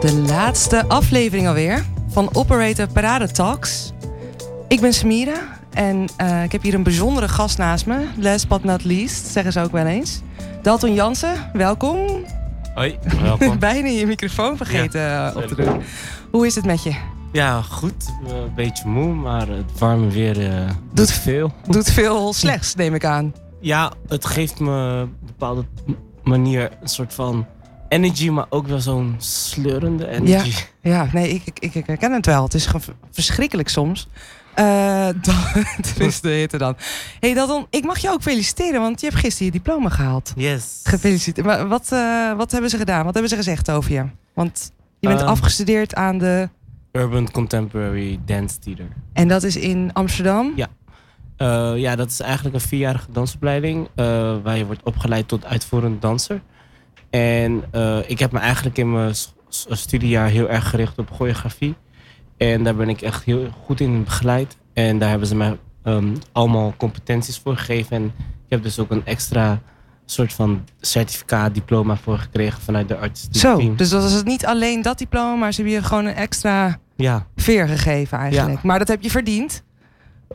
de laatste aflevering alweer van Operator Parade Talks. Ik ben Samira en uh, ik heb hier een bijzondere gast naast me. Last but not least, zeggen ze ook wel eens. Dalton Jansen, welkom. Hoi, welkom. Bijna je microfoon vergeten ja, op te doen. Hoe is het met je? Ja, goed. Een beetje moe, maar het warme weer uh, doet, doet, veel. Doet veel slechts, neem ik aan. Ja, het geeft me op een bepaalde manier een soort van energy, maar ook wel zo'n sleurende energy. Ja, ja nee, ik, ik, ik herken het wel. Het is gewoon verschrikkelijk soms. Uh, is de hitte dan. hey, Dalton, ik mag je ook feliciteren, want je hebt gisteren je diploma gehaald. Yes. Gefeliciteerd. Maar wat, uh, wat hebben ze gedaan? Wat hebben ze gezegd over je? Want je bent uh, afgestudeerd aan de... Urban Contemporary Dance Theater. En dat is in Amsterdam? Ja. Uh, ja, dat is eigenlijk een vierjarige dansopleiding waar je wordt opgeleid tot uitvoerend danser. En uh, ik heb me eigenlijk in mijn studiejaar heel erg gericht op choreografie. En daar ben ik echt heel goed in begeleid. En daar hebben ze mij um, allemaal competenties voor gegeven. En ik heb dus ook een extra soort van certificaat, diploma voor gekregen vanuit de artistiek Zo, team. dus dat is het niet alleen dat diploma, maar ze hebben je gewoon een extra ja. veer gegeven eigenlijk. Ja. Maar dat heb je verdiend.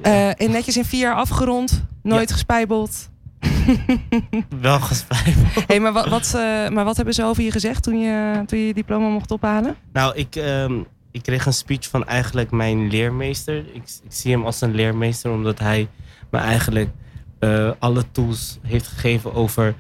Uh, en netjes in vier jaar afgerond, nooit Ja. gespijbeld. Wel gespijbeld. hey, maar, wat, wat, uh, maar wat hebben ze over je gezegd toen je toen je, je diploma mocht ophalen? Nou, ik, um, ik kreeg een speech van eigenlijk mijn leermeester. Ik, ik zie hem als een leermeester omdat hij me eigenlijk uh, alle tools heeft gegeven over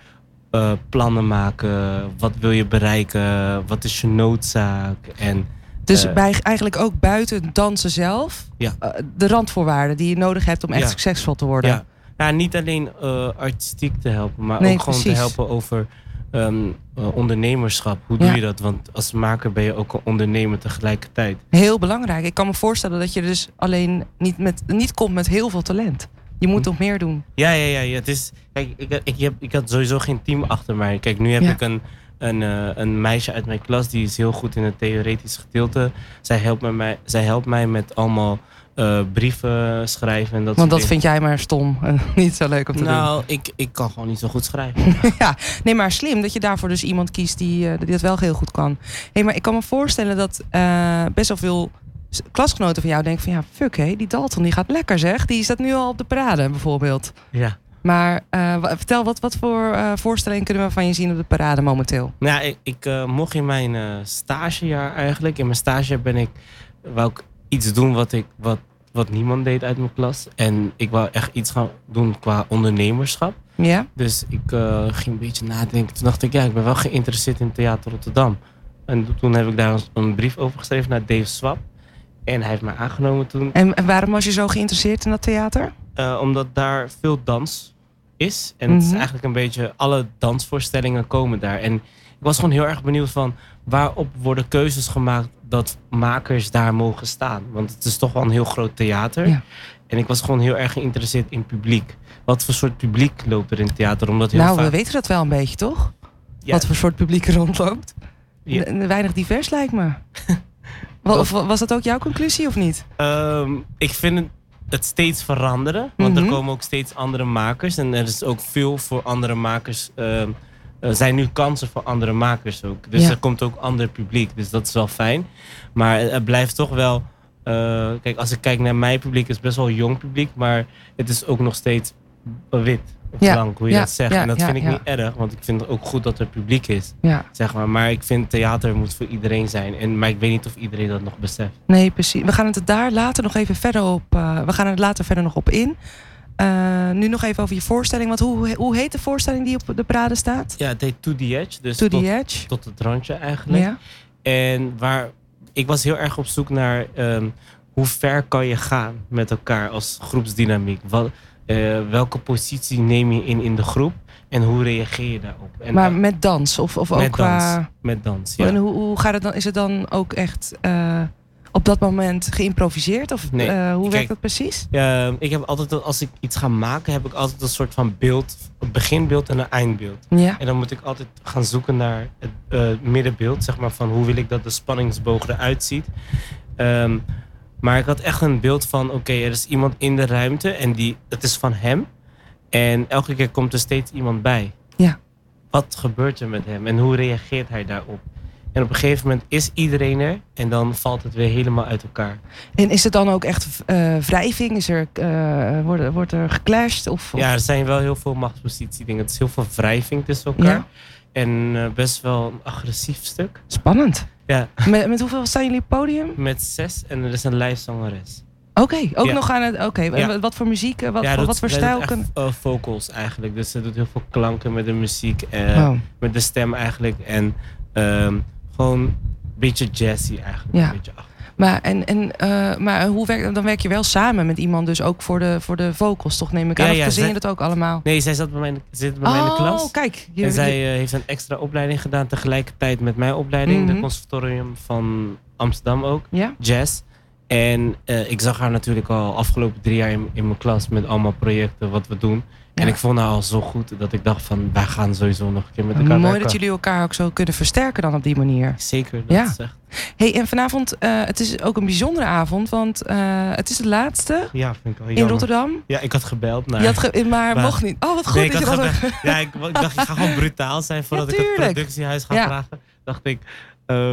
uh, plannen maken. Wat wil je bereiken? Wat is je noodzaak? En, dus uh, bij, eigenlijk ook buiten dansen zelf, ja. de randvoorwaarden die je nodig hebt om echt Ja. succesvol te worden. Ja. Ja, niet alleen uh, artistiek te helpen, maar Nee, ook gewoon te helpen over um, uh, ondernemerschap. Hoe Ja. doe je dat? Want als maker ben je ook een ondernemer tegelijkertijd. Heel belangrijk. Ik kan me voorstellen dat je dus alleen niet, met, niet komt met heel veel talent. Je moet Hm. nog meer doen. Ja, ja, ja. ja het is, kijk, ik, ik, heb, ik had sowieso geen team achter mij. Kijk, nu heb Ja. ik een, een, uh, een meisje uit mijn klas die is heel goed in het theoretisch gedeelte. Zij helpt, me mij, zij helpt mij met allemaal uh, brieven schrijven en dat Want dat vind jij maar stom en niet zo leuk om te dingen. Nou, ik, ik kan gewoon niet zo goed schrijven. doen. ja, nee, maar slim dat je daarvoor dus iemand kiest die, uh, die dat wel heel goed kan. hey, maar ik kan me voorstellen dat uh, best wel veel klasgenoten van jou denken van ja, fuck hé, die Dalton die gaat lekker zeg. Die staat nu al op de parade bijvoorbeeld. ja. Maar uh, wa- vertel, wat, wat voor uh, voorstellingen kunnen we van je zien op de parade momenteel? Nou, ik, ik uh, mocht in mijn stagejaar eigenlijk. In mijn stagejaar ben ik, wou ik iets doen wat, ik, wat, wat niemand deed uit mijn klas. En ik wou echt iets gaan doen qua ondernemerschap. Ja? Dus ik ging een beetje nadenken. Toen dacht ik, ja, ik ben wel geïnteresseerd in Theater Rotterdam. En toen heb ik daar een brief over geschreven naar Dave Swap. En hij heeft mij aangenomen toen. En, en waarom was je zo geïnteresseerd in dat theater? Omdat daar veel dans is. En het is Mhm. eigenlijk een beetje, alle dansvoorstellingen komen daar. En ik was gewoon heel erg benieuwd van waarop worden keuzes gemaakt dat makers daar mogen staan. Want het is toch wel een heel groot theater. Ja. En ik was gewoon heel erg geïnteresseerd in publiek. Wat voor soort publiek loopt er in het theater? Omdat heel nou, vaak... we weten dat wel een beetje, toch? Ja. Wat voor soort publiek er rondloopt. Ja. Weinig divers lijkt me. Of was dat ook jouw conclusie of niet? Um, ik vind het, het steeds veranderen. Want Mhm. er komen ook steeds andere makers. En er is ook veel voor andere makers. Um, er zijn nu kansen voor andere makers ook. Dus Ja. er komt ook ander publiek. Dus dat is wel fijn. Maar het, blijft toch wel... Uh, kijk, als ik kijk naar mijn publiek, is het best wel jong publiek. Maar het is ook nog steeds wit. Blank, hoe je dat zegt. En dat vind ik niet erg. Want ik vind het ook goed dat er publiek is. Zeg maar. maar ik vind theater moet voor iedereen zijn. En, maar ik weet niet of iedereen dat nog beseft. nee, precies. We gaan het daar later nog even verder op. uh, we gaan er later verder nog op in. Uh, nu nog even over je voorstelling. Want hoe, hoe heet de voorstelling die op de parade staat? Ja, het heet To The Edge. Dus To tot, the Edge. tot het randje eigenlijk. Ja. En waar ik was heel erg op zoek naar um, hoe ver kan je gaan met elkaar als groepsdynamiek. Wat, uh, welke positie neem je in in de groep en hoe reageer je daarop? En maar met dans of, of ook met qua... dans. Met dans, ja. En hoe, hoe gaat het dan? Is het dan ook echt uh, op dat moment geïmproviseerd? Of Nee, uh, hoe kijk, werkt dat precies? Uh, ik heb altijd, als ik iets ga maken, heb ik altijd een soort van beeld. Een beginbeeld en een eindbeeld. Ja. En dan moet ik altijd gaan zoeken naar het middenbeeld. Zeg maar van hoe wil ik dat de spanningsboog eruit ziet. Um, maar ik had echt een beeld van, oké, okay, er is iemand in de ruimte en die, het is van hem. En elke keer komt er steeds iemand bij. Ja. Wat gebeurt er met hem en hoe reageert hij daarop? En op een gegeven moment is iedereen er en dan valt het weer helemaal uit elkaar. En is het dan ook echt uh, wrijving? Is er, uh, wordt, wordt er geclashed? Of, of, Ja, er zijn wel heel veel machtspositie dingen. Het is heel veel wrijving tussen elkaar. Ja. En uh, best wel een agressief stuk. Spannend. Ja, Met, met hoeveel staan jullie op het podium? met zes en er is een lijfzangeres. Oké, ook Ja. nog aan het. Oké, Ja. wat- voor muziek? eh, Wat, ja, wat voor stijl? echt, eh, vocals eigenlijk. Dus ze doet heel veel klanken met de muziek. en Wow. Met de stem eigenlijk. En ehm, gewoon een beetje jazzy eigenlijk. Ja. Een beetje Maar, en, en, eh, maar hoe werk, dan werk je wel samen met iemand, dus ook voor de, voor de vocals, toch neem ik aan? Ja, of zing je dat ook allemaal? Nee, zij zat bij mij, in de- zit bij mij in de klas. Oh, kijk. Je, en zij eh, heeft een extra opleiding gedaan tegelijkertijd met mijn opleiding. Mhm. De conservatorium van Amsterdam ook. ja? Jazz. En eh, ik zag haar natuurlijk al afgelopen drie jaar in, in mijn klas met allemaal projecten wat we doen. En ik vond haar al zo goed dat ik dacht van wij gaan sowieso nog een keer met elkaar Mooi werken. dat jullie elkaar ook zo kunnen versterken dan op die manier. Zeker, dat Ja. is echt. hey, en vanavond, eh, het is ook een bijzondere avond, want eh, het is de laatste Ja, vind ik wel in. Rotterdam. Ja, ik had gebeld naar... Je had ge- maar Maar- mocht niet. Oh, wat goed Nee, dat je dat. Ja, ik, ik dacht, ik ga gewoon brutaal zijn voordat ik het productiehuis ga Ja. vragen. Dacht ik, eh,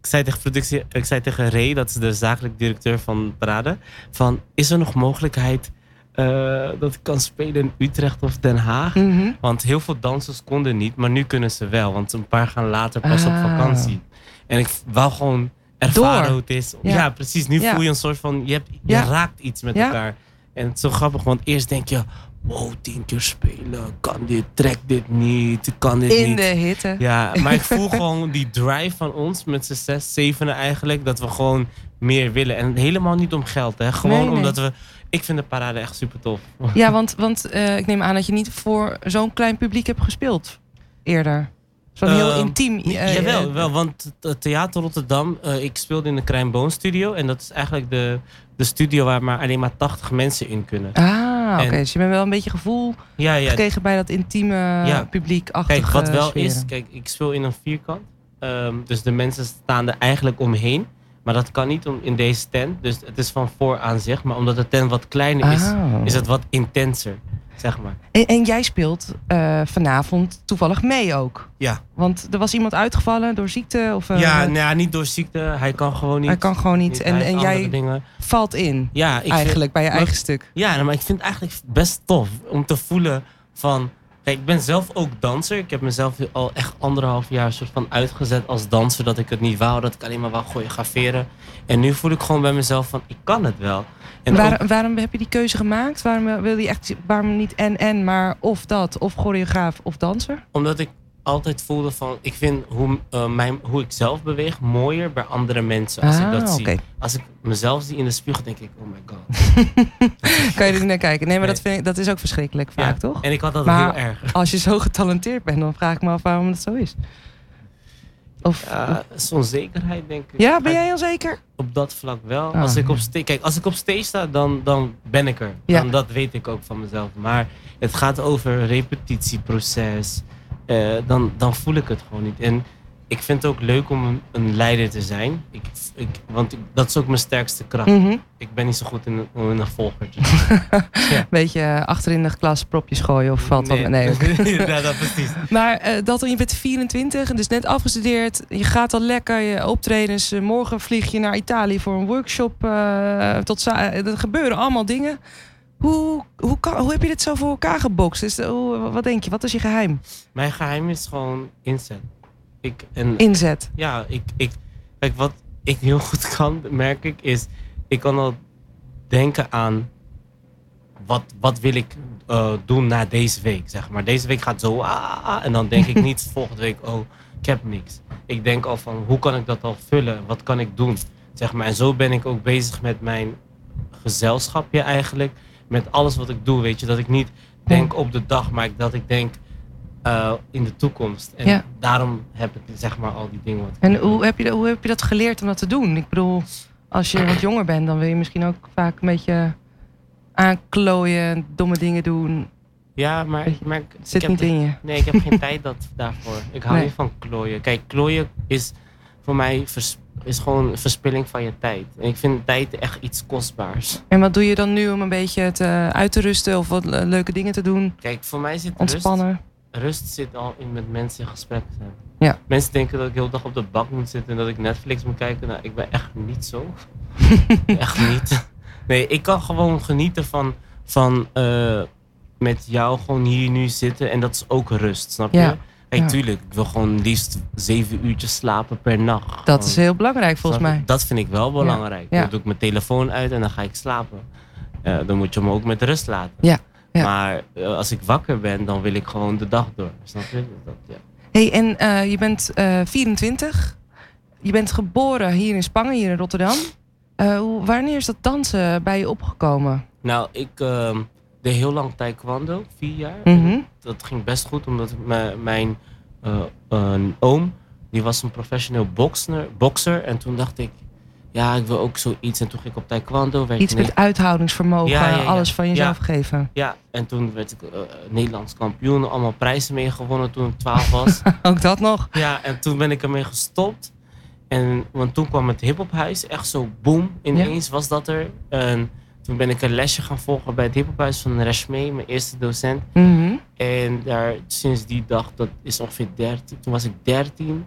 ik zei tegen productie, ik zei tegen Ray, dat is de zakelijk directeur van Parade, van is er nog mogelijkheid eh, dat ik kan spelen in Utrecht of Den Haag? Mhm. Want heel veel dansers konden niet, maar nu kunnen ze wel, want een paar gaan later pas op Ah. vakantie. En ik wou gewoon ervaren Door. hoe het is. Ja. Ja, precies. Nu Ja. voel je een soort van, je, hebt, je Ja. raakt iets met elkaar. En het is zo grappig, want eerst denk je, wow, tien keer spelen, kan dit, trek dit niet, kan dit In niet. de hitte. Ja, maar ik voel gewoon die drive van ons met z'n zes, zevenen eigenlijk, dat we gewoon meer willen. En helemaal niet om geld, hè. Gewoon Nee, nee. omdat we, ik vind de parade echt super tof. Ja, want, want eh, ik neem aan dat je niet voor zo'n klein publiek hebt gespeeld eerder. Zo'n heel Ehm, intiem. eh, Jawel, eh, wel, want Theater Rotterdam, ik speelde in de Krijn Boon Studio. En dat is eigenlijk de, de studio waar maar alleen maar 80 mensen in kunnen. Ah, oké. Dus je bent wel een beetje gevoel Ja, ja. gekregen bij dat intieme Ja. publiek Kijk, wat wel is, kijk, ik speel in een vierkant. Ehm, dus de mensen staan er eigenlijk omheen. Maar dat kan niet om, in deze tent. Dus het is van voor aan zich. Maar omdat de tent wat kleiner is, Oh. is het wat intenser, zeg maar. En, en jij speelt eh, vanavond toevallig mee ook. Ja, Want er was iemand uitgevallen door ziekte of eh, ja, nou ja, niet door ziekte. Hij kan gewoon niet. hij kan gewoon niet. Niet, En, en jij dingen. valt in Ja, ik vind- eigenlijk bij je maar- eigen stuk. Ja, nou, maar ik vind het eigenlijk best tof om te voelen van... Kijk, ik ben zelf ook danser. Ik heb mezelf al echt anderhalf jaar soort van uitgezet als danser. Dat ik het niet wou, dat ik alleen maar wou choreograferen. En nu voel ik gewoon bij mezelf van, ik kan het wel. En Waar- ook- waarom heb je die keuze gemaakt? Waarom wil je echt, waarom niet en en, maar of dat, of choreograaf of danser? omdat ik altijd voelde van, ik vind hoe, eh, mijn, hoe ik zelf beweeg mooier bij andere mensen als ik dat zie. Ah, oké. Als ik mezelf zie in de spiegel, denk ik, oh my god. Kan je er niet naar kijken? Nee, maar Nee. Dat, vind ik, dat is ook verschrikkelijk vaak, Ja, toch? En ik had dat Maar- heel erg. Als je zo getalenteerd bent, dan vraag ik me af waarom dat zo is. Of, Ja, zo'n zekerheid denk ik. ja, ben jij onzeker? Op dat vlak wel. Ah, als ik op ja. sta- kijk, als ik op stage sta, dan, dan ben ik er. Ja. Dan, dat weet ik ook van mezelf. Maar het gaat over repetitieproces. Eh, dan, dan voel ik het gewoon niet. En ik vind het ook leuk om een, een leider te zijn. Ik, ik, want ik- dat is ook mijn sterkste kracht. Mhm. Ik ben niet zo goed in, een volger te zijn. Beetje eh, achter in de klas propjes gooien of valt wat? Nee. oké. ja, dat precies. Maar eh Dalton, je bent 24 en dus net afgestudeerd. Je gaat al lekker, je optredens. Morgen vlieg je naar Italië voor een workshop. tot er gebeuren allemaal dingen. Hoe, hoe, kan, hoe heb je dit zo voor elkaar gebokst? Is, hoe, wat denk je? Wat is je geheim? Mijn geheim is gewoon inzet. Ik, en Inzet. Ja, ik, ik, kijk, wat ik heel goed kan, merk ik, is ik kan al denken aan wat, wat wil ik eh, doen na deze week, zeg maar. Deze week gaat zo, ah, ah, en dan denk ik niet volgende week, oh, ik heb niks. Ik denk al van, hoe kan ik dat al vullen? Wat kan ik doen? Zeg maar. En zo ben ik ook bezig met mijn gezelschapje eigenlijk. Met alles wat ik doe, weet je. Dat ik niet denk op de dag, maar dat ik denk eh, in de toekomst. En Ja. daarom heb ik zeg maar al die dingen wat En hoe heb, je, dat- hoe heb je dat geleerd om dat te doen? Ik bedoel, als je wat jonger bent, dan wil je misschien ook vaak een beetje aanklooien, domme dingen doen. Ja, maar, maar ik, zit ik heb niet in je. Nee, ik heb geen tijd dat, daarvoor. Ik hou Nee. niet van klooien. Kijk, klooien is voor mij vers- is gewoon verspilling van je tijd. En ik vind tijd echt iets kostbaars. En wat doe je dan nu om een beetje te, uit te rusten of wat le- leuke dingen te doen? Kijk, voor mij zit rust, Ontspannen? rust zit al in met mensen in gesprek zijn. Ja. Mensen denken dat ik de hele dag op de bank moet zitten en dat ik Netflix moet kijken. Nou, ik ben echt niet zo. echt niet. Nee, ik kan gewoon genieten van, van eh, met jou gewoon hier nu zitten. En dat is ook rust, snap je? Ja. tuurlijk, ik wil gewoon liefst zeven uurtjes slapen per nacht. Dat is heel belangrijk volgens mij. Dat vind ik wel belangrijk. Ja. Dan doe ik mijn telefoon uit en dan ga ik slapen. Dan moet je me ook met rust laten. Ja. Ja. Maar eh, als ik wakker ben, dan wil ik gewoon de dag door. Snap je? Dat, ja. hey, en eh, je bent eh 24. Je bent geboren hier in Spangen, hier in Rotterdam. Eh, wanneer is dat dansen bij je opgekomen? Nou, ik ehm, deed heel lang taekwondo, vier jaar. Mhm. Dat ging best goed, omdat mijn eh, oom, die was een professioneel bokser, bokser. En toen dacht ik, ja, ik wil ook zoiets. En toen ging ik op taekwondo. werd Iets met uithoudingsvermogen, Ja, ja, ja. alles van jezelf geven. Ja, en toen werd ik eh, Nederlands kampioen. Allemaal prijzen mee gewonnen toen ik 12 was. Ook dat nog. ja, en toen ben ik ermee gestopt. En, want toen kwam het hiphophuis. Echt zo boom, ineens was dat er. En toen ben ik een lesje gaan volgen bij het hiphophuis van Rashmee, mijn eerste docent. Mhm. En daar, sinds die dag, dat is ongeveer 13. Toen was ik 13.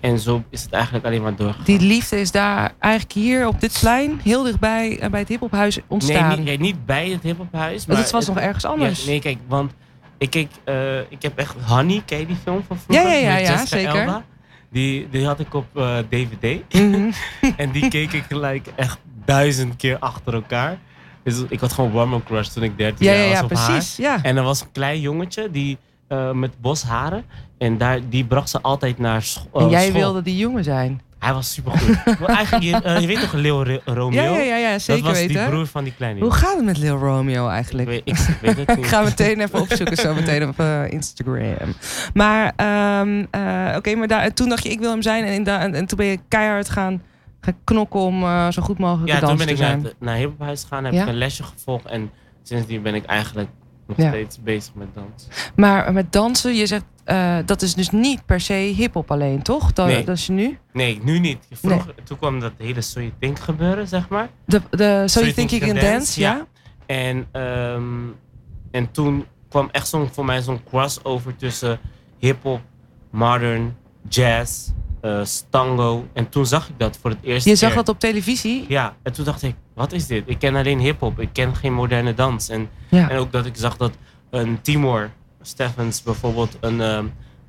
En zo is het eigenlijk alleen maar doorgegaan. Die liefde is daar eigenlijk hier op dit plein, heel dichtbij eh, bij het hiphophuis ontstaan. Nee, niet, nee, niet bij het hiphophuis. Maar het was het- nog ergens anders. Ja, nee, kijk, want ik, keek, eh, ik heb echt Honey, ken je die film van vroeger? Ja, ja, ja, zeker. Elba. Die, die had ik op eh, DVD. Mhm. en die keek ik gelijk echt duizend keer achter elkaar. Dus ik had gewoon warm crush toen ik 13 Ja, jaar ja, was ja, op haar. precies. Ja. En er was een klein jongetje die, eh, met bosharen. En daar, die bracht ze altijd naar scho- eh, En jij school. wilde die jongen zijn. Hij was supergoed. Eigenlijk, je, eh, je weet toch Leo Ro- Romeo? Ja, ja, ja, ja zeker dat was weten. die broer van die kleine Hoe jongen. gaat het met Lil Romeo Ik eigenlijk? weet, ik weet het Ik niet. ga meteen even opzoeken, zo meteen op Instagram. Maar, ehm, eh, oké, maar daar, toen dacht je, ik wil hem zijn. En, en toen ben je keihard gaan, gaan knokken om eh, zo goed mogelijk Ja, te toen dansen ben te ik naar, naar hiphophuis gegaan, heb Ja? ik een lesje gevolgd en sindsdien ben ik eigenlijk nog Ja. steeds bezig met dans. Maar met dansen, je zegt, eh, dat is dus niet per se hip-hop alleen, toch? Dat, Nee. dat is je nu. Nee, nu niet. Vroeger, Toen kwam dat hele So You Think gebeuren, zeg maar. De, de So You Think You Can Dance, ja? En, ehm, en toen kwam echt zo'n, voor mij zo'n crossover tussen hip-hop, modern, jazz, eh stango. En toen zag ik dat voor het eerst. Je zag keer. dat op televisie? Ja, en toen dacht ik, wat is dit? Ik ken alleen hip-hop, ik ken geen moderne dans. En, Ja. en ook dat ik zag dat een Timor Steffens bijvoorbeeld een, ehm,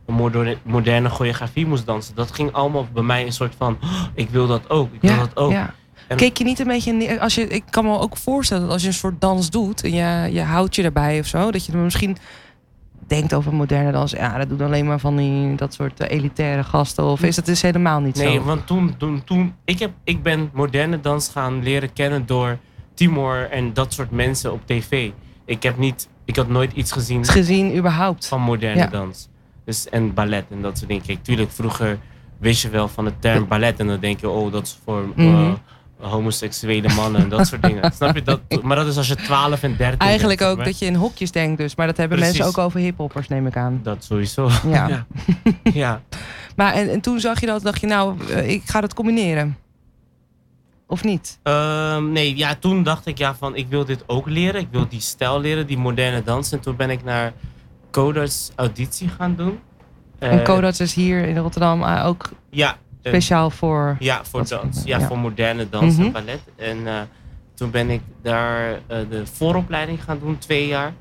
een moderne, moderne choreografie moest dansen. Dat ging allemaal bij mij een soort van, "Oh, ik wil dat ook, ik wil dat ook. ja. En- Keek je niet een beetje neer, als je, ik kan me ook voorstellen dat als je een soort dans doet en je, je houdt je erbij of zo, dat je dan misschien denkt over moderne dans. Ja, dat doen alleen maar van die, dat soort eh, elitaire gasten. Of is dat dus helemaal niet Nee, zo? want toen, toen, toen ik, heb, ik ben moderne dans gaan leren kennen door Timor en dat soort mensen op tv. Ik heb niet, ik had nooit iets gezien Gezien überhaupt. van moderne Ja. dans. Dus, en ballet en dat soort dingen. Kijk, tuurlijk, vroeger wist je wel van de term ballet en dan denk je, oh, dat is voor Mhm. Homoseksuele mannen en dat soort dingen. Snap je dat? Maar dat is als je 12 en 13 Eigenlijk bent, ook dat je in hokjes denkt dus. Maar dat hebben Precies. mensen ook over hiphoppers, neem ik aan. Dat sowieso. Ja. ja. ja. Maar en, en toen zag je dat, dacht je nou, eh, ik ga dat combineren. Of niet? Ehm, nee, ja, toen dacht ik ja van ik wil dit ook leren. Ik wil die stijl leren, die moderne dans. En toen ben ik naar Codarts auditie gaan doen. en Eh, Codat is hier in Rotterdam eh, ook Ja, speciaal voor... ja, voor dans. Ja, ja. voor moderne dans Mhm. en ballet. En eh, toen ben ik daar eh, de vooropleiding gaan doen, twee jaar.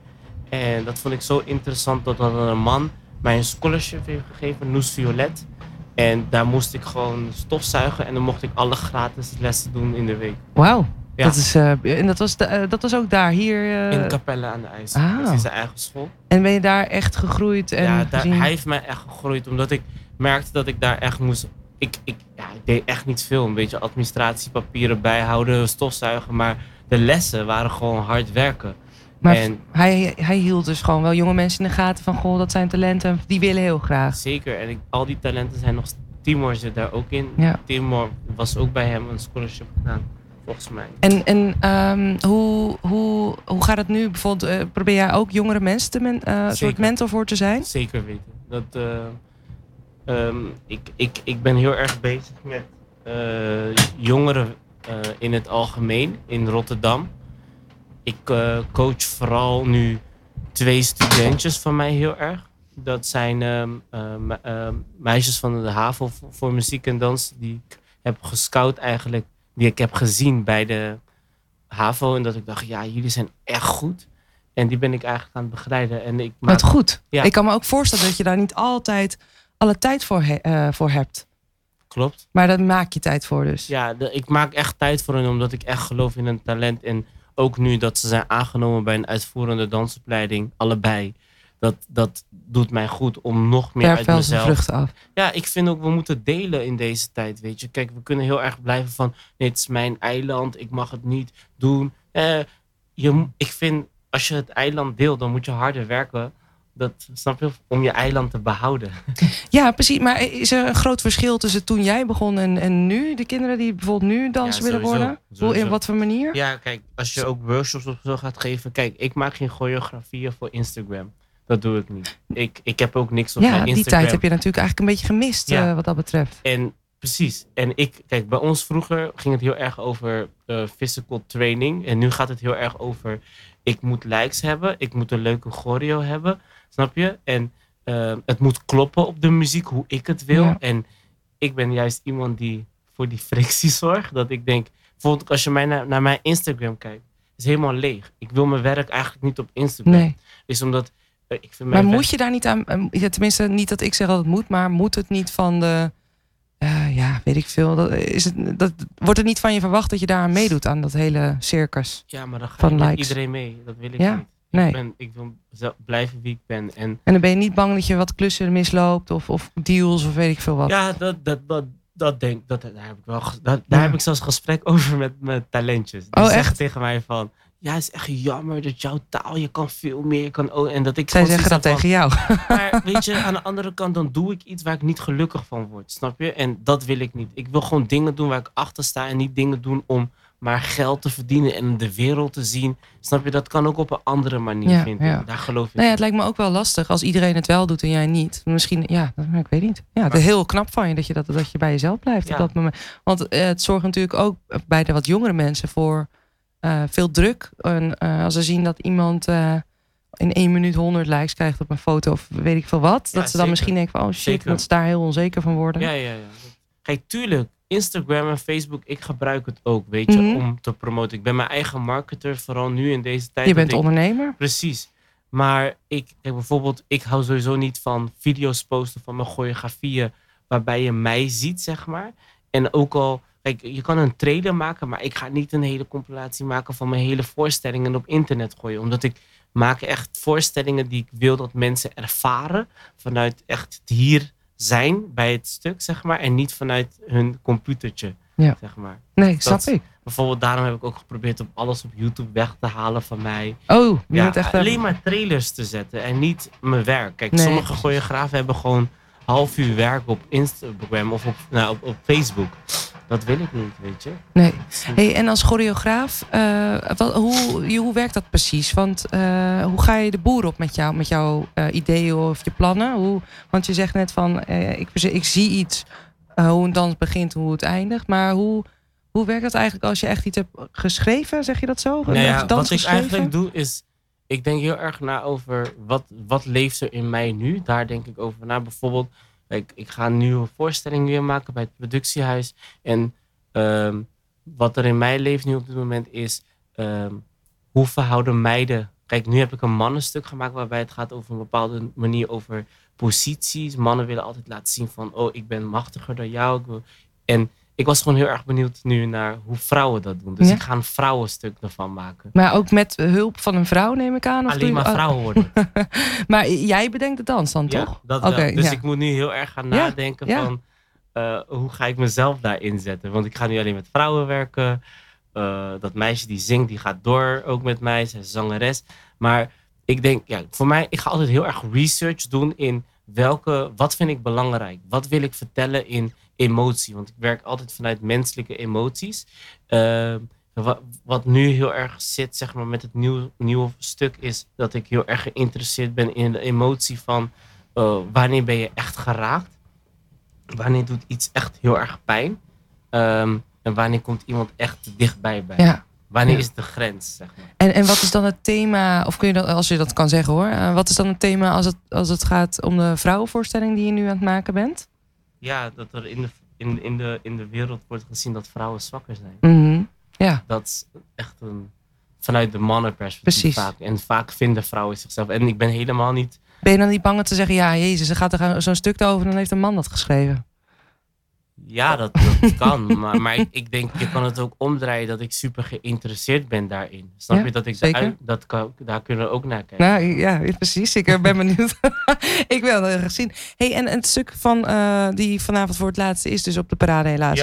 En dat vond ik zo interessant dat een man mij een scholarship heeft gegeven, Noes Violet. En daar moest ik gewoon stofzuigen en dan mocht ik alle gratis lessen doen in de week. Wauw. Ja. Dat, is, eh, en dat, was de- dat was ook daar, hier. In Capelle aan de IJs. ah. Dat is zijn eigen school. en ben je daar echt gegroeid en ja, daar, hij heeft mij echt gegroeid omdat ik merkte dat ik daar echt moest. Ik, ik, ja, ik deed echt niet veel. Een beetje administratiepapieren bijhouden, stofzuigen. Maar de lessen waren gewoon hard werken. Maar en hij, hij hield dus gewoon wel jonge mensen in de gaten van... Goh, dat zijn talenten, die willen heel graag. zeker. En ik, al die talenten zijn nog. Timor zit daar ook in. Ja. Timor was ook bij hem een scholarship gedaan, volgens mij. En, en ehm, hoe, hoe, hoe gaat het nu? Bijvoorbeeld, eh, probeer jij ook jongere mensen men, eh, een soort mentor voor te zijn? Zeker weten. Dat, eh, ehm, ik, ik, ik ben heel erg bezig met eh, jongeren eh, in het algemeen in Rotterdam. Ik eh, coach vooral nu twee studentjes van mij heel erg. Dat zijn ehm, eh, me- ehm, meisjes van de HAVO voor, voor muziek en dans. Die ik heb gescout eigenlijk. Die ik heb gezien bij de HAVO. En dat ik dacht, ja, jullie zijn echt goed. En die ben ik eigenlijk aan het begeleiden. En ik maak Wat goed. Ja. Ik kan me ook voorstellen dat je daar niet altijd alle tijd voor, he- eh, voor hebt. Klopt. Maar daar maak je tijd voor dus. Ja, de- ik maak echt tijd voor hen omdat ik echt geloof in hun talent. En ook nu dat ze zijn aangenomen bij een uitvoerende dansopleiding, allebei. Dat, dat doet mij goed om nog meer uit mezelf. vruchten af. Ja, ik vind ook, we moeten delen in deze tijd, weet je. Kijk, we kunnen heel erg blijven van, nee, het is mijn eiland, ik mag het niet doen. Eh, je, ik vind, als je het eiland deelt, dan moet je harder werken. Dat, snap je? Om je eiland te behouden. Ja, precies. Maar is er een groot verschil tussen toen jij begon en, en nu? De kinderen die bijvoorbeeld nu danser Ja, willen sowieso. worden? Hoe, in wat voor manier? Ja, kijk, als je ook workshops of zo gaat geven. Kijk, ik maak geen choreografieën voor Instagram. Dat doe ik niet. Ik, ik heb ook niks op Ja, mijn die Instagram. tijd heb je natuurlijk eigenlijk een beetje gemist Ja. eh, wat dat betreft. En precies. En ik, kijk, bij ons vroeger ging het heel erg over eh, physical training. En nu gaat het heel erg over, ik moet likes hebben. Ik moet een leuke choreo hebben. Snap je? En eh, het moet kloppen op de muziek, hoe ik het wil. Ja. En ik ben juist iemand die voor die frictie zorgt. Dat ik denk, bijvoorbeeld als je mij naar, naar mijn Instagram kijkt. is helemaal leeg. Ik wil mijn werk eigenlijk niet op Instagram. Nee. Is omdat, eh, ik vind Maar mijn moet werk- je daar niet aan... eh, ja, tenminste, niet dat ik zeg dat het moet, maar moet het niet van de... eh, ja, weet ik veel. Dat, is het, dat, wordt er niet van je verwacht dat je daar aan meedoet aan dat hele circus? Ja, maar dan ga van iedereen mee. Dat wil ik Ja, niet. Nee. Ik, ben, ik wil blijven wie ik ben. En En dan ben je niet bang dat je wat klussen misloopt of, of deals of weet ik veel wat. ja, dat, dat, dat, dat denk dat, daar heb ik wel. Dat, daar Ja. heb ik zelfs gesprek over met mijn talentjes. Die Oh, zeggen echt? tegen mij van. Ja, het is echt jammer dat jouw taal, je kan veel meer. Je kan, ook en dat ik Zij zeggen dat tegen jou. Maar weet je, aan de andere kant, dan doe ik iets waar ik niet gelukkig van word. Snap je? En dat wil ik niet. Ik wil gewoon dingen doen waar ik achter sta. En niet dingen doen om maar geld te verdienen en de wereld te zien. Snap je? Dat kan ook op een andere manier, Ja, vind ja. ik. Daar geloof ik Nou ja, in. het lijkt me ook wel lastig als iedereen het wel doet en jij niet. Misschien, ja, ik weet niet. Ja, het is heel knap van je dat je, dat, dat je bij jezelf blijft Ja. op dat moment. Want eh, het zorgt natuurlijk ook bij de wat jongere mensen voor eh, veel druk. En eh, als ze zien dat iemand in één minuut 100 likes krijgt op een foto of weet ik veel wat. Ja, dat ze dan zeker. misschien denken van, oh shit, Zeker. dat ze daar heel onzeker van worden. Ja, ja, ja. Kijk, tuurlijk, Instagram en Facebook, ik gebruik het ook, weet je, Mhm. om te promoten. Ik ben mijn eigen marketer, vooral nu in deze tijd. je bent ik- ondernemer. Precies. Maar ik, kijk, bijvoorbeeld, ik hou sowieso niet van video's posten van mijn choreografieën waarbij je mij ziet, zeg maar. En ook al, kijk, je kan een trailer maken, maar ik ga niet een hele compilatie maken van mijn hele voorstellingen op internet gooien. Omdat ik maak echt voorstellingen die ik wil dat mensen ervaren vanuit echt hier zijn bij het stuk, zeg maar. En niet vanuit hun computertje, Ja. zeg maar. Nee, snap ik. Bijvoorbeeld daarom heb ik ook geprobeerd om alles op YouTube weg te halen van mij. Oh, je Ja, echt... alleen maar trailers te zetten en niet mijn werk. Kijk, Nee. sommige choreografen hebben gewoon half uur werk op Instagram of op, nou, op, op Facebook. Dat wil ik niet, weet je. Nee. Hey, en als choreograaf, eh, wat, hoe, hoe werkt dat precies? Want eh, hoe ga je de boer op met, jou, met jouw eh, ideeën of je plannen? Hoe, want je zegt net van, eh, ik, ik zie iets, hoe een dans begint, hoe het eindigt. Maar hoe, hoe werkt dat eigenlijk als je echt iets hebt geschreven? Zeg je dat zo? Nou ja, dans wat ik eigenlijk doe is, ik denk heel erg na over wat, wat leeft er in mij nu. Daar denk ik over na. Bijvoorbeeld, kijk, ik ga een nieuwe voorstelling weer maken bij het productiehuis. En ehm, wat er in mij leeft nu op dit moment is, ehm, hoe verhouden meiden... Kijk, nu heb ik een mannenstuk gemaakt waarbij het gaat over een bepaalde manier over posities. Mannen willen altijd laten zien van, oh, ik ben machtiger dan jou. Ik En ik was gewoon heel erg benieuwd nu naar hoe vrouwen dat doen. Dus Ja. ik ga een vrouwenstuk ervan maken. Maar ook met hulp van een vrouw neem ik aan? Of Alleen maar vrouwen worden. maar jij bedenkt de dans dan, Ja, toch? dat. Dus ja. ik moet nu heel erg gaan nadenken van eh, hoe ga ik mezelf daarin zetten. Want ik ga nu alleen met vrouwen werken. Eh, dat meisje die zingt, die gaat door ook met mij. Zij is zangeres. Maar ik denk, ja, voor mij, ik ga altijd heel erg research doen in welke, wat vind ik belangrijk? Wat wil ik vertellen in emotie? Want ik werk altijd vanuit menselijke emoties. Eh, wat, wat nu heel erg zit, zeg maar, met het nieuw, nieuwe stuk is dat ik heel erg geïnteresseerd ben in de emotie van eh, wanneer ben je echt geraakt? Wanneer doet iets echt heel erg pijn? Ehm, en wanneer komt iemand echt dichtbij bij? Ja. Wanneer Ja. is de grens, zeg maar. En, en wat is dan het thema, of kun je dat, als je dat kan zeggen hoor, eh, wat is dan het thema als het, als het gaat om de vrouwenvoorstelling die je nu aan het maken bent? Ja, dat er in de, in, in, de, in de wereld wordt gezien dat vrouwen zwakker zijn. Mhm. Ja, Dat is echt een, vanuit de mannenperspectief Precies. vaak. En vaak vinden vrouwen zichzelf. En ik ben helemaal niet ben je dan niet bang om te zeggen, ja jezus, er gaat er zo'n stuk over en dan heeft een man dat geschreven? Ja, dat, dat kan. Maar, maar ik, ik denk, je kan het ook omdraaien dat ik super geïnteresseerd ben daarin. Snap Ja, je? Dat ik daaruit- dat kan, daar kunnen we ook naar kijken. Nou ja, precies. Ik eh, ben benieuwd. ik wil dat graag zien. Hey, en het stuk van eh, die vanavond voor het laatste is dus op de parade helaas.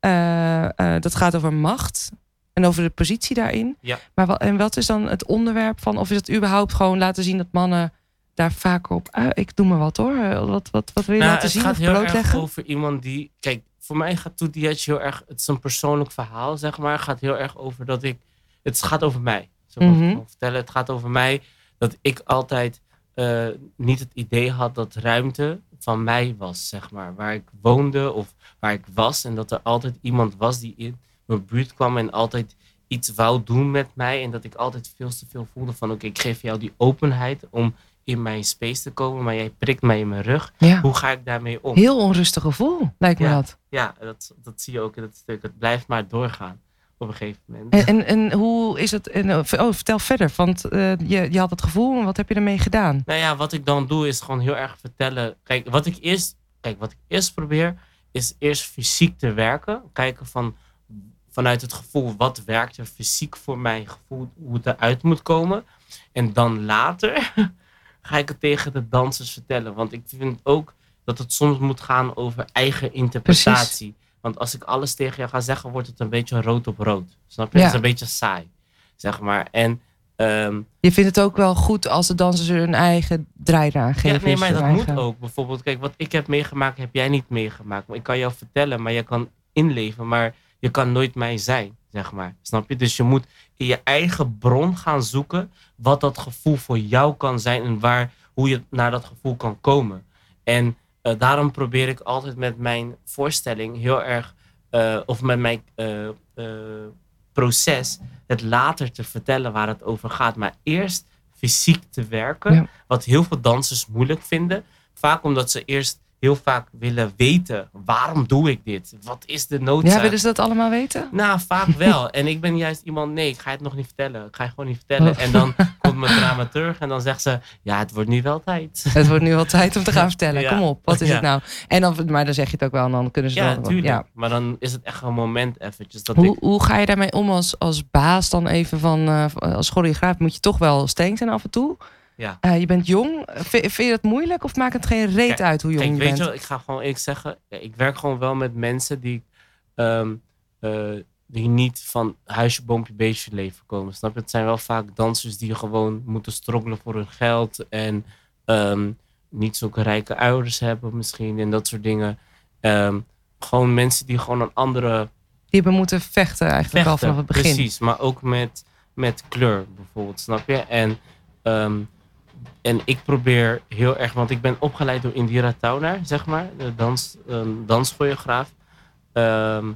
Ja. Eh, dat gaat over macht en over de positie daarin. Ja. Maar en wat is dan het onderwerp van, of is het überhaupt gewoon laten zien dat mannen daar vaker op. ik doe maar wat hoor. Wat, wat, wat wil je Nou, laten het zien gaat of heel erg over iemand die... Kijk, voor mij gaat Hatch heel erg... Het is een persoonlijk verhaal, zeg maar. Het gaat heel erg over dat ik... Het gaat over mij. Zo kan ik het Mhm. vertellen. Het gaat over mij dat ik altijd eh, niet het idee had dat ruimte van mij was, zeg maar. Waar ik woonde of waar ik was. En dat er altijd iemand was die in mijn buurt kwam en altijd iets wou doen met mij. En dat ik altijd veel te veel voelde van... Oké, ik geef jou die openheid om in mijn space te komen. Maar jij prikt mij in mijn rug. Ja. Hoe ga ik daarmee om? Heel onrustig gevoel, lijkt me Ja. dat. Ja, dat, dat zie je ook in het stuk. Het blijft maar doorgaan op een gegeven moment. En, en, en hoe is het? En, oh, vertel verder, want eh, je, je had het gevoel en wat heb je ermee gedaan? Nou ja, wat ik dan doe is gewoon heel erg vertellen. Kijk, wat ik eerst, kijk, wat ik eerst probeer is eerst fysiek te werken. Kijken van vanuit het gevoel wat werkt er fysiek voor mijn gevoel, hoe het eruit moet komen. En dan later ga ik het tegen de dansers vertellen. Want ik vind ook dat het soms moet gaan over eigen interpretatie. Want als ik alles tegen jou ga zeggen, wordt het een beetje rood op rood. Snap je? Ja. Het is een beetje saai, zeg maar. En ehm, Je vindt het ook wel goed als de dansers er hun eigen draai aan geven. ja, nee, maar dat moet ook. Bijvoorbeeld, kijk, wat ik heb meegemaakt, heb jij niet meegemaakt. Maar ik kan jou vertellen, maar je kan inleven, maar je kan nooit mij zijn, zeg maar. Snap je? Dus je moet in je eigen bron gaan zoeken wat dat gevoel voor jou kan zijn en waar, hoe je naar dat gevoel kan komen. En eh, daarom probeer ik altijd met mijn voorstelling heel erg, eh, of met mijn eh, proces, het later te vertellen waar het over gaat. Maar eerst fysiek te werken, Ja. wat heel veel dansers moeilijk vinden. Vaak omdat ze eerst heel vaak willen weten, waarom doe ik dit? Wat is de noodzaak? Ja, willen ze dat allemaal weten? Nou, vaak wel. En ik ben juist iemand, nee, ik ga het nog niet vertellen. Ik ga je gewoon niet vertellen. Oh. En dan komt mijn dramaturg en dan zegt ze, ja, het wordt nu wel tijd. Het wordt nu wel tijd om te gaan vertellen. Ja. Kom op, wat is Ja. het nou? En dan, maar dan zeg je het ook wel en dan kunnen ze Ja, wel. Ja. Maar dan is het echt een moment eventjes dat Hoe, ik... hoe ga je daarmee om als, als baas dan even van, eh, als choreograaf? Moet je toch wel streng zijn af en toe? Ja. Eh, je bent jong. Vind je dat moeilijk of maakt het geen reet Kijk, uit hoe jong Kijk, je weet bent? je wel, ik ga gewoon eerlijk zeggen, ik werk gewoon wel met mensen die, ehm, eh, die niet van huisje, boompje, beestje leven komen. Snap je? Het zijn wel vaak dansers die gewoon moeten strokkelen voor hun geld en ehm, niet zulke rijke ouders hebben misschien en dat soort dingen. Ehm, gewoon mensen die gewoon een andere Die hebben moeten vechten eigenlijk al vanaf het begin. Precies, maar ook met, met kleur bijvoorbeeld, snap je? En, en ik probeer heel erg, want ik ben opgeleid door Indira Taunar, zeg maar, de dans, een danschoreograaf. Ehm,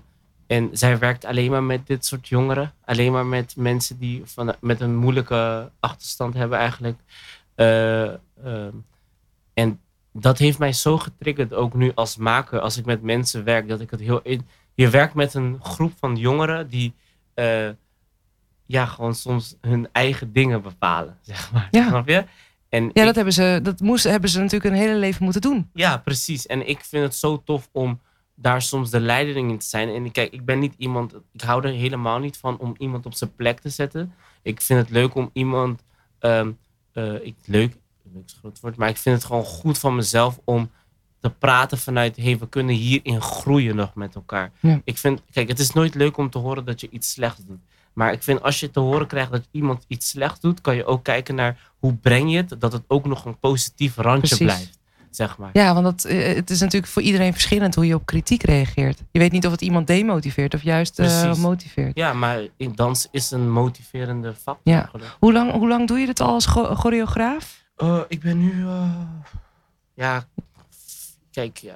en zij werkt alleen maar met dit soort jongeren. Alleen maar met mensen die van, met een moeilijke achterstand hebben eigenlijk. Eh, ehm, en dat heeft mij zo getriggerd, ook nu als maker, als ik met mensen werk, dat ik het heel... Je werkt met een groep van jongeren die eh, ja, gewoon soms hun eigen dingen bepalen, zeg maar. Ja. Snap je? En Ja, ik- dat, hebben ze, dat moest, hebben ze natuurlijk een hele leven moeten doen. ja, precies. En ik vind het zo tof om daar soms de leiding in te zijn. En kijk, ik ben niet iemand, ik hou er helemaal niet van om iemand op zijn plek te zetten. Ik vind het leuk om iemand, ehm, eh, ik, leuk, leuk is groot woord, maar ik vind het gewoon goed van mezelf om te praten vanuit, hey, we kunnen hierin groeien nog met elkaar. Ja. Ik vind, kijk, het is nooit leuk om te horen dat je iets slechts doet. Maar ik vind als je te horen krijgt dat iemand iets slechts doet, kan je ook kijken naar hoe breng je het, dat het ook nog een positief randje Precies. blijft. Zeg maar. Ja, want dat, eh, het is natuurlijk voor iedereen verschillend hoe je op kritiek reageert. Je weet niet of het iemand demotiveert of juist eh, motiveert. Ja, maar in dans is een motiverende factor. Ja. Hoe, lang, hoe lang doe je dit al als cho- choreograaf? Eh, ik ben nu, ja, kijk, ja,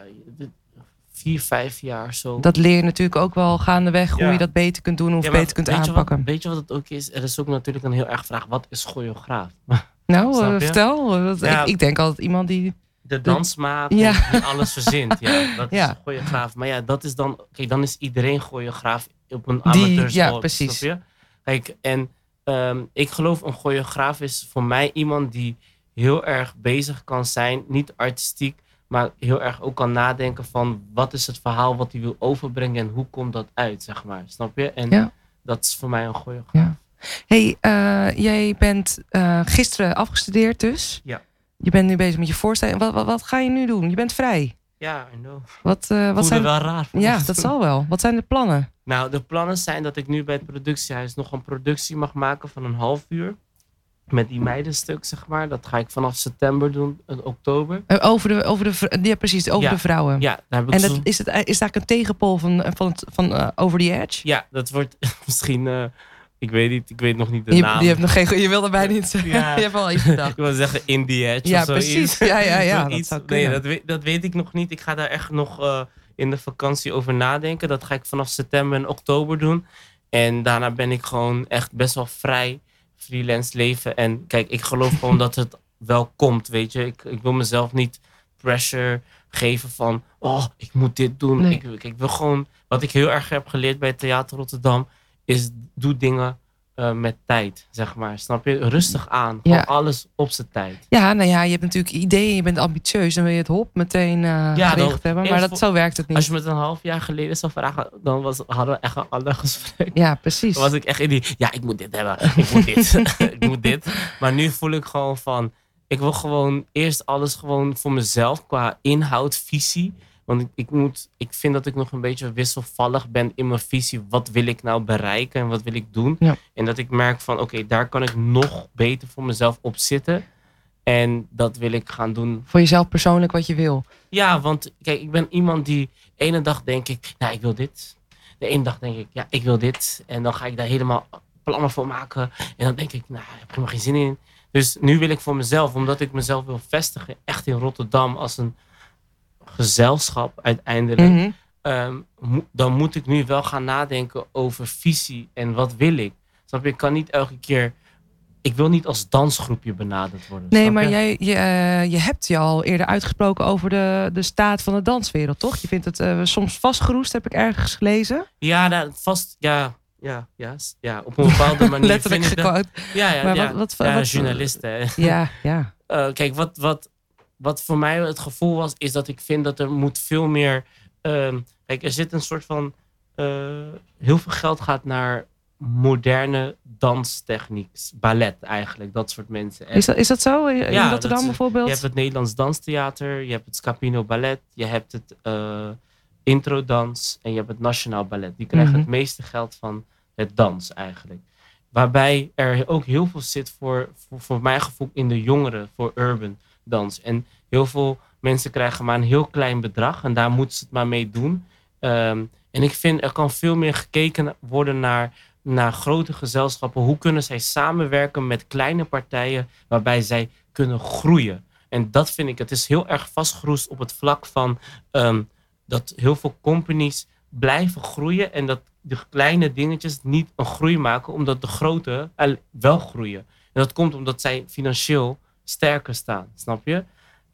vier, vijf jaar zo. Dat leer je natuurlijk ook wel gaandeweg hoe Ja. je dat beter kunt doen of Ja, maar beter kunt weet je aanpakken. Wat, weet je wat het ook is? Er is ook natuurlijk een heel erg vraag. Wat is choreograaf? nou, eh, je? vertel. Ja. ik, ik denk altijd iemand die. De dansmaat die alles verzint. Ja, dat is choreograaf. Maar ja, dat is dan... Kijk, dan is iedereen choreograaf op een amateurschool. ja, precies. Snap je? Kijk, en ehm, ik geloof een choreograaf is voor mij iemand die heel erg bezig kan zijn. Niet artistiek, maar heel erg ook kan nadenken van... Wat is het verhaal wat hij wil overbrengen en hoe komt dat uit, zeg maar. Snap je? En Ja. dat is voor mij een choreograaf. Ja. hey, eh, jij bent eh, gisteren afgestudeerd dus. Ja. Je bent nu bezig met je voorstelling. Wat, wat, wat ga je nu doen? Je bent vrij. Ja, I know. Wat, eh, wat zijn wel raar. Ja, dat zal wel. Wat zijn de plannen? Nou, de plannen zijn dat ik nu bij het productiehuis nog een productie mag maken van een half uur. Met die meidenstuk, zeg maar. Dat ga ik vanaf september doen, in oktober. Eh, over de, over de, ja, precies, over Ja. de vrouwen. Ja, daar heb ik En zo- dat, is, het, is eigenlijk een tegenpol van, van, het, van eh, Over the Edge? Ja, dat wordt misschien... eh, ik weet niet, ik weet nog niet de Je, naam. je, hebt nog geen, je wil erbij niet zeggen. Ja. je hebt wel iets gedacht. Ik wil zeggen In the Edge Ja, of zoiets. precies. Ja, ja, ja. Dat zou nee, dat weet, dat weet ik nog niet. Ik ga daar echt nog eh, in de vakantie over nadenken. Dat ga ik vanaf september en oktober doen. En daarna ben ik gewoon echt best wel vrij freelance leven. En kijk, ik geloof gewoon dat het wel komt, weet je. Ik, ik wil mezelf niet pressure geven van... Oh, ik moet dit doen. Nee. Ik, ik, ik wil gewoon... Wat ik heel erg heb geleerd bij Theater Rotterdam... is doe dingen eh, met tijd, zeg maar. Snap je? Rustig aan. Gewoon Ja. alles op zijn tijd. Ja, nou ja, je hebt natuurlijk ideeën, je bent ambitieus. Dan wil je het hop meteen eh Ja, gericht hebben. Maar dat, zo werkt het Als niet. je me het een half jaar geleden zou vragen, dan was, hadden we echt een ander gesprek. Ja, precies. Dan was ik echt in die, ja, ik moet dit hebben, ik moet dit, ik moet dit. Maar nu voel ik gewoon van, ik wil gewoon eerst alles gewoon voor mezelf qua inhoud, visie. Want ik, ik, moet, ik vind dat ik nog een beetje wisselvallig ben in mijn visie. Wat wil ik nou bereiken en wat wil ik doen? Ja. En dat ik merk van, oké, daar kan ik nog beter voor mezelf op zitten. En dat wil ik gaan doen Voor jezelf persoonlijk wat je wil. ja, want kijk, ik ben iemand die ene dag denk ik, nou, ik wil dit. De ene dag denk ik, ja, ik wil dit. En dan ga ik daar helemaal plannen voor maken. En dan denk ik, nou, ik heb er helemaal geen zin in. Dus nu wil ik voor mezelf, omdat ik mezelf wil vestigen, echt in Rotterdam als een gezelschap uiteindelijk. Mhm. ehm, mo- dan moet ik nu wel gaan nadenken over visie en wat wil ik. Snap je? Ik kan niet elke keer, ik wil niet als dansgroepje benaderd worden. Nee, maar je? jij, je, eh, je hebt je al eerder uitgesproken over de, de staat van de danswereld, toch? Je vindt het eh, soms vastgeroest, heb ik ergens gelezen. Ja, nou, vast, ja, ja, ja, ja, op een bepaalde manier. Letterlijk vind ik dat-. Ja, ja, Maar ja. wat- wat- ja, wat- journalisten. Ja, ja. Eh, kijk, wat, wat, wat voor mij het gevoel was, is dat ik vind dat er moet veel meer... ehm, kijk, er zit een soort van... eh, heel veel geld gaat naar moderne danstechniek. Ballet eigenlijk, dat soort mensen. En Is dat, is dat zo in Ja, Rotterdam dat bijvoorbeeld? je hebt het Nederlands Danstheater, je hebt het Scapino Ballet, je hebt het eh Introdans en je hebt het Nationaal Ballet. Die krijgen Mhm. het meeste geld van het dans eigenlijk. Waarbij er ook heel veel zit voor, voor, voor mijn gevoel in de jongeren, voor urban dans. En heel veel mensen krijgen maar een heel klein bedrag en daar moeten ze het maar mee doen. Ehm, en ik vind er kan veel meer gekeken worden naar, naar grote gezelschappen. Hoe kunnen zij samenwerken met kleine partijen waarbij zij kunnen groeien? En dat vind ik, het is heel erg vastgeroest op het vlak van ehm, dat heel veel companies blijven groeien en dat de kleine dingetjes niet een groei maken, omdat de grote eh, wel groeien. En dat komt omdat zij financieel sterker staan, snap je?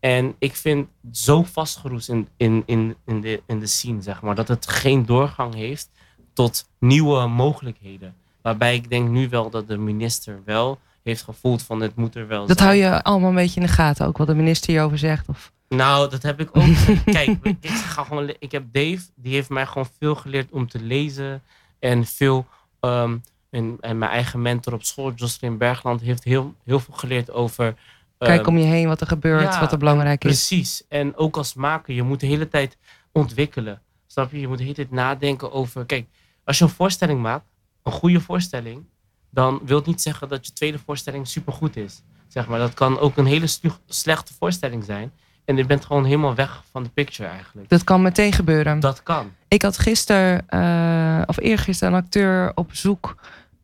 En ik vind zo vastgeroest in, in, in, in, de, in de scene, zeg maar, dat het geen doorgang heeft tot nieuwe mogelijkheden. Waarbij ik denk nu wel dat de minister wel heeft gevoeld van het moet er wel Dat zijn. hou je allemaal een beetje in de gaten, ook wat de minister hierover zegt. Of... Nou, dat heb ik ook. Kijk, ik, ga gewoon, ik heb Dave, die heeft mij gewoon veel geleerd om te lezen. En veel, ehm, en, en mijn eigen mentor op school, Jocelyn Bergland, heeft heel, heel veel geleerd over. Kijk ehm, om je heen wat er gebeurt, ja, wat er belangrijk is. Precies. En ook als maker, je moet de hele tijd ontwikkelen. Snap je? Je moet de hele tijd nadenken over. Kijk, als je een voorstelling maakt, een goede voorstelling, dan wil het niet zeggen dat je tweede voorstelling supergoed is. Zeg maar, dat kan ook een hele slechte voorstelling zijn. En je bent gewoon helemaal weg van de picture eigenlijk. Dat kan meteen gebeuren. Dat kan. Ik had gisteren, eh, of eergisteren, een acteur op bezoek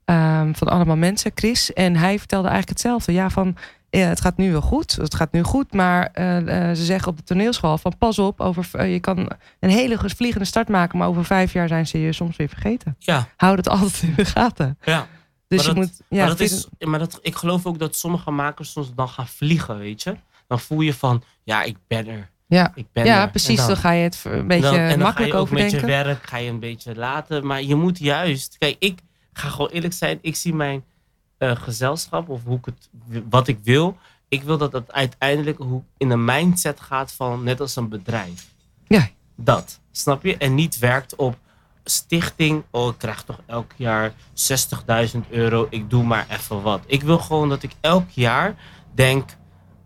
ehm, van allemaal mensen, Chris. En hij vertelde eigenlijk hetzelfde. Ja, van ja, het gaat nu wel goed. Het gaat nu goed, maar eh, eh, ze zeggen op de toneelschool van pas op, over, eh, je kan een hele vliegende start maken, maar over vijf jaar zijn ze je soms weer vergeten. Ja, Hou dat altijd in de gaten. ja. Dus Maar je dat- moet, ja, maar dat is, maar dat, ik geloof ook dat sommige makers soms dan gaan vliegen, weet je. Dan voel je van, ja, ik ben er. ja, Ik ben ja, er. precies. Dan, ga je het een beetje dan, en dan makkelijk ga je ook met je werk, ga je een beetje laten. Maar je moet juist, kijk, ik ga gewoon eerlijk zijn. Ik zie mijn eh, gezelschap of hoe ik het, wat ik wil. Ik wil dat het uiteindelijk hoe in een mindset gaat van net als een bedrijf. Ja. Dat, snap je? En niet werkt op stichting. Oh, ik krijg toch elk jaar 60.000 euro. Ik doe maar even wat. Ik wil gewoon dat ik elk jaar denk,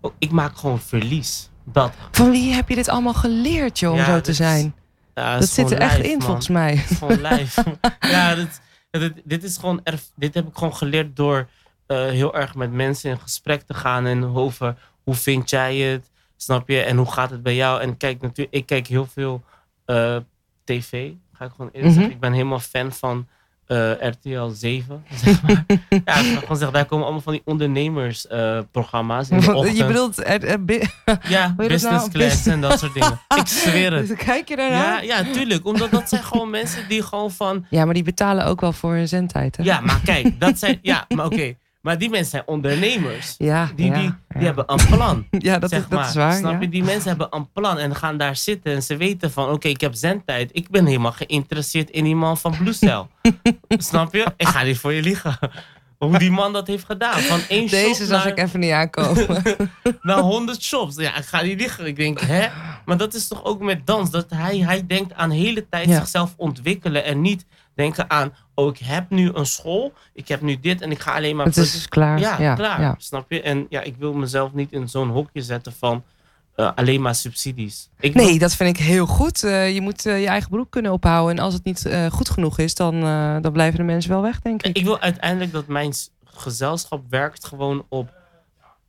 oh, ik maak gewoon verlies. Dat. Van wie heb je dit allemaal geleerd, joh, om Ja, zo te is- zijn? Ja, Dat zit er echt in, man. volgens mij. Gewoon lijf. ja, dit, dit, dit is gewoon erf, dit heb ik gewoon geleerd door eh, heel erg met mensen in gesprek te gaan en over hoe vind jij het, snap je, en hoe gaat het bij jou. En kijk, natuurlijk, ik kijk heel veel eh, tv, ga ik gewoon eerlijk Mhm. Ik ben helemaal fan van eh, RTL 7, zeg maar. ja, gewoon daar komen allemaal van die ondernemersprogramma's in de je ochtend. bedoelt, bi- ja, business nou? class en dat soort dingen. Ik zweer het. Dus kijk je daarnaar? Ja, ja, tuurlijk. Omdat dat zijn gewoon mensen die gewoon van... Ja, maar die betalen ook wel voor hun zendtijd, hè? Ja, maar kijk, dat zijn... Ja, maar oké. Maar die mensen zijn ondernemers. ja, Die, ja, die, ja. die hebben een plan. Ja, dat, zeg is, dat maar. is waar. Snap je? Die mensen hebben een plan en gaan daar zitten. En ze weten van, oké, ik heb zendtijd. Ik ben helemaal geïnteresseerd in die man van Blue Cell. Snap je? Ik ga niet voor je liegen. Hoe die man dat heeft gedaan. Van één Deze shop zag naar, ik even niet aankomen. naar 100 shops. Ja, ik ga niet liegen. Ik denk, hè? Maar dat is toch ook met dans. Dat hij, hij denkt aan de hele tijd Ja. zichzelf ontwikkelen. En niet denken aan, oh, ik heb nu een school. Ik heb nu dit en ik ga alleen maar... Het is klaar. Ja, ja, klaar. ja. Snap je? En ja, ik wil mezelf niet in zo'n hokje zetten van alleen maar subsidies. Ik Nee, dat vind ik heel goed. Eh, je moet eh, je eigen beroep kunnen ophouden. En als het niet eh, goed genoeg is, dan, eh, dan blijven de mensen wel weg, denk ik. ik wil uiteindelijk dat mijn gezelschap werkt gewoon op,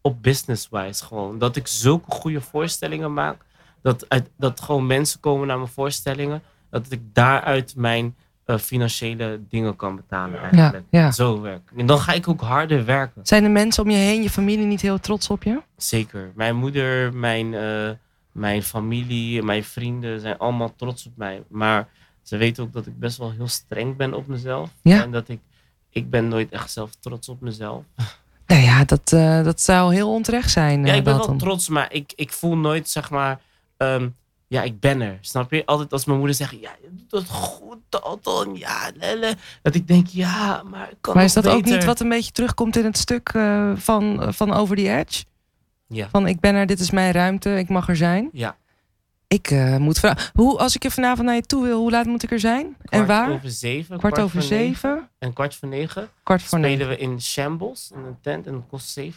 op business-wise. Gewoon. Dat ik zulke goede voorstellingen maak. Dat, uit, dat gewoon mensen komen naar mijn voorstellingen. Dat ik daaruit mijn eh, financiële dingen kan betalen eigenlijk. Ja, ja. Zo werk. En dan ga ik ook harder werken. Zijn de mensen om je heen, je familie, niet heel trots op je? Zeker. Mijn moeder, mijn, eh, mijn familie, mijn vrienden zijn allemaal trots op mij. Maar ze weten ook dat ik best wel heel streng ben op mezelf. Ja. En dat ik, ik ben nooit echt zelf trots op mezelf. Nou ja, dat, eh, dat zou heel onterecht zijn. ja, ik ben wel trots, maar ik, ik voel nooit, zeg maar, ehm, ja, ik ben er. Snap je? Altijd als mijn moeder zegt, ja, je doet het goed, Dalton, ja, lele. Dat ik denk, ja, maar ik kan Maar is dat ook niet wat een beetje terugkomt in het stuk eh, van, van Over the Edge? Ja. Van ik ben er, dit is mijn ruimte, ik mag er zijn. Ja, Ik eh, moet vragen. Hoe, als ik je vanavond naar je toe wil, hoe laat moet ik er zijn? en waar? over zeven. kwart over negen zeven? En kwart voor negen. Kwart voor spelen negen. we in Shambles, in een tent. En dat kost 7,50.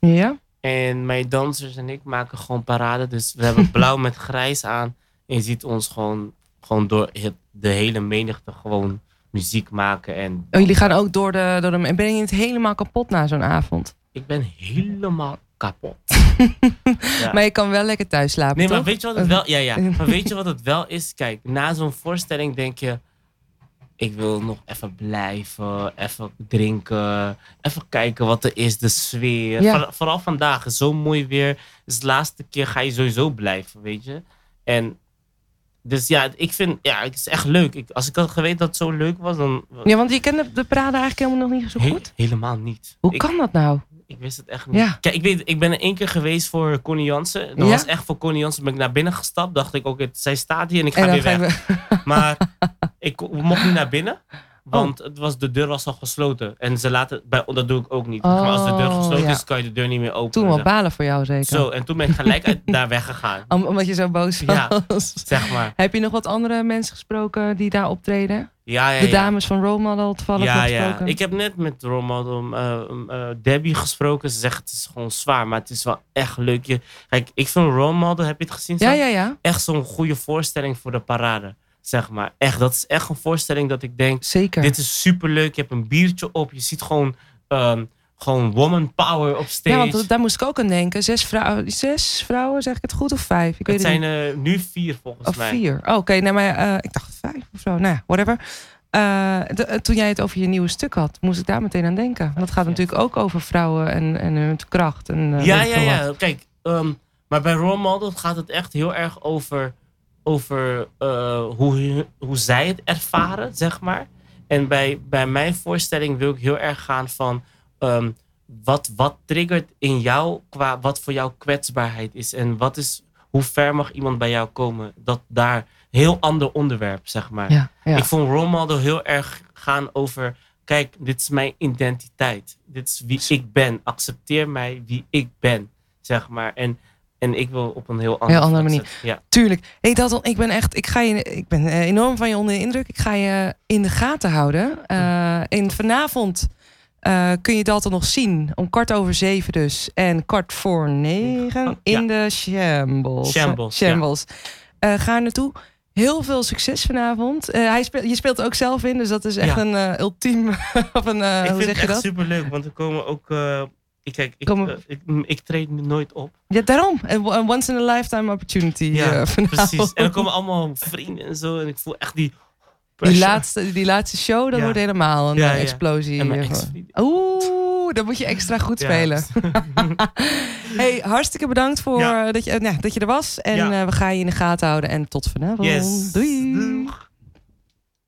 Ja? En mijn dansers en ik maken gewoon parade. Dus we hebben blauw met grijs aan. En je ziet ons gewoon, gewoon door het- de hele menigte gewoon muziek maken. En Oh, jullie gaan ook door de, door de... En ben je niet helemaal kapot na zo'n avond? ik ben helemaal kapot. Ja. Maar je kan wel lekker thuis slapen, Nee, maar weet je wat het wel... Ja, ja. Maar weet je wat het wel is? Kijk, na zo'n voorstelling denk je... Ik wil nog even blijven, even drinken, even kijken wat er is, de sfeer. Ja. Voor- vooral vandaag is zo mooi weer. Dus de laatste keer ga je sowieso blijven, weet je. En dus ja, ik vind, ja, het is echt leuk. Ik, als ik had geweten dat het zo leuk was, dan... Ja, want je kent de, parade eigenlijk helemaal nog niet zo He- goed. helemaal niet. Hoe ik, kan dat nou? ik wist het echt niet. Ja. Kijk, ik, weet, ik ben er één keer geweest voor Connie Jansen. Dat Ja? was echt voor Connie Jansen. Ben ik naar binnen gestapt. Dacht ik, oké, zij staat hier en ik ga En weer weg. Maar ik mocht niet naar binnen. Want het was, de deur was al gesloten. En ze laten, bij, dat doe ik ook niet. maar als de deur Oh, gesloten ja. is, kan je de deur niet meer openen. Toen wel balen voor jou zeker. Zo, en toen ben ik gelijk uit, daar weggegaan. Om- omdat je zo boos was. Ja. Zeg maar. Heb je nog wat andere mensen gesproken die daar optreden? Ja, ja, De dames van Role Model toevallig Ja, nog ja. gesproken? Ik heb net met role model eh, eh, Debbie gesproken. Ze zegt het is gewoon zwaar, maar het is wel echt leuk. Je, kijk, ik vind role model, heb je het gezien? Ja, ja, ja. Echt zo'n goede voorstelling voor de parade. Zeg maar. Echt, dat is echt een voorstelling dat ik denk, Zeker. dit is super leuk. Je hebt een biertje op. Je ziet gewoon, ehm, gewoon woman power op stage. ja, want daar moest ik ook aan denken. Zes, vrouwen, zes vrouwen, zeg ik het goed? Of vijf? Ik weet het het zijn eh, nu vier volgens Of mij. vier. Oh, Oké, nee, maar eh, ik dacht vijf of zo. Nou whatever. Eh, de- toen jij het over je nieuwe stuk had, moest ik daar meteen aan denken. Want dat gaat Ja. natuurlijk ook over vrouwen en, en hun kracht. En, ja, ja, wat. ja. Kijk, ehm, maar bij role model gaat het echt heel erg over, over eh, hoe, hoe zij het ervaren, zeg maar. En bij, bij mijn voorstelling wil ik heel erg gaan van ehm, wat, wat triggert in jou qua wat voor jou kwetsbaarheid is. En wat is, hoe ver mag iemand bij jou komen? Dat daar heel ander onderwerp, zeg maar. Ja, ja. Ik vond model heel erg gaan over. Kijk, dit is mijn identiteit. Dit is wie ik ben. Accepteer mij wie ik ben. Zeg maar. En, en ik wil op een heel andere, Heel andere vlak manier. Ja. Tuurlijk. Hey, Dalton, ik ben echt, ik ga je, ik ben eh, enorm van je onder de indruk. Ik ga je in de gaten houden. En vanavond eh, kun je Dalton nog zien. Om kwart over zeven dus. En kwart voor negen Oh, in ja. de Shambles. Shambles, ja. Shambles. Ga er naartoe. Heel veel succes vanavond. Eh, hij speelt, je speelt er ook zelf in, dus dat is echt Ja. een ultiem. of een, ik hoe vind zeg het je echt dat? super leuk, want er komen ook. Ik, kijk, ik, eh, ik, ik treed nooit op. Ja, daarom. Een once in a lifetime opportunity. Ja, eh. Precies. En er komen allemaal vrienden en zo. En ik voel echt die. Die laatste, die laatste show, dat Ja. wordt helemaal een Ja, eh, ja. explosie. Eh. Oeh, dan moet je extra goed spelen. hey, hartstikke bedankt voor dat, je, nou, dat je er was. En we gaan je in de gaten houden. En tot vanavond. Yes. Doei. Doeg.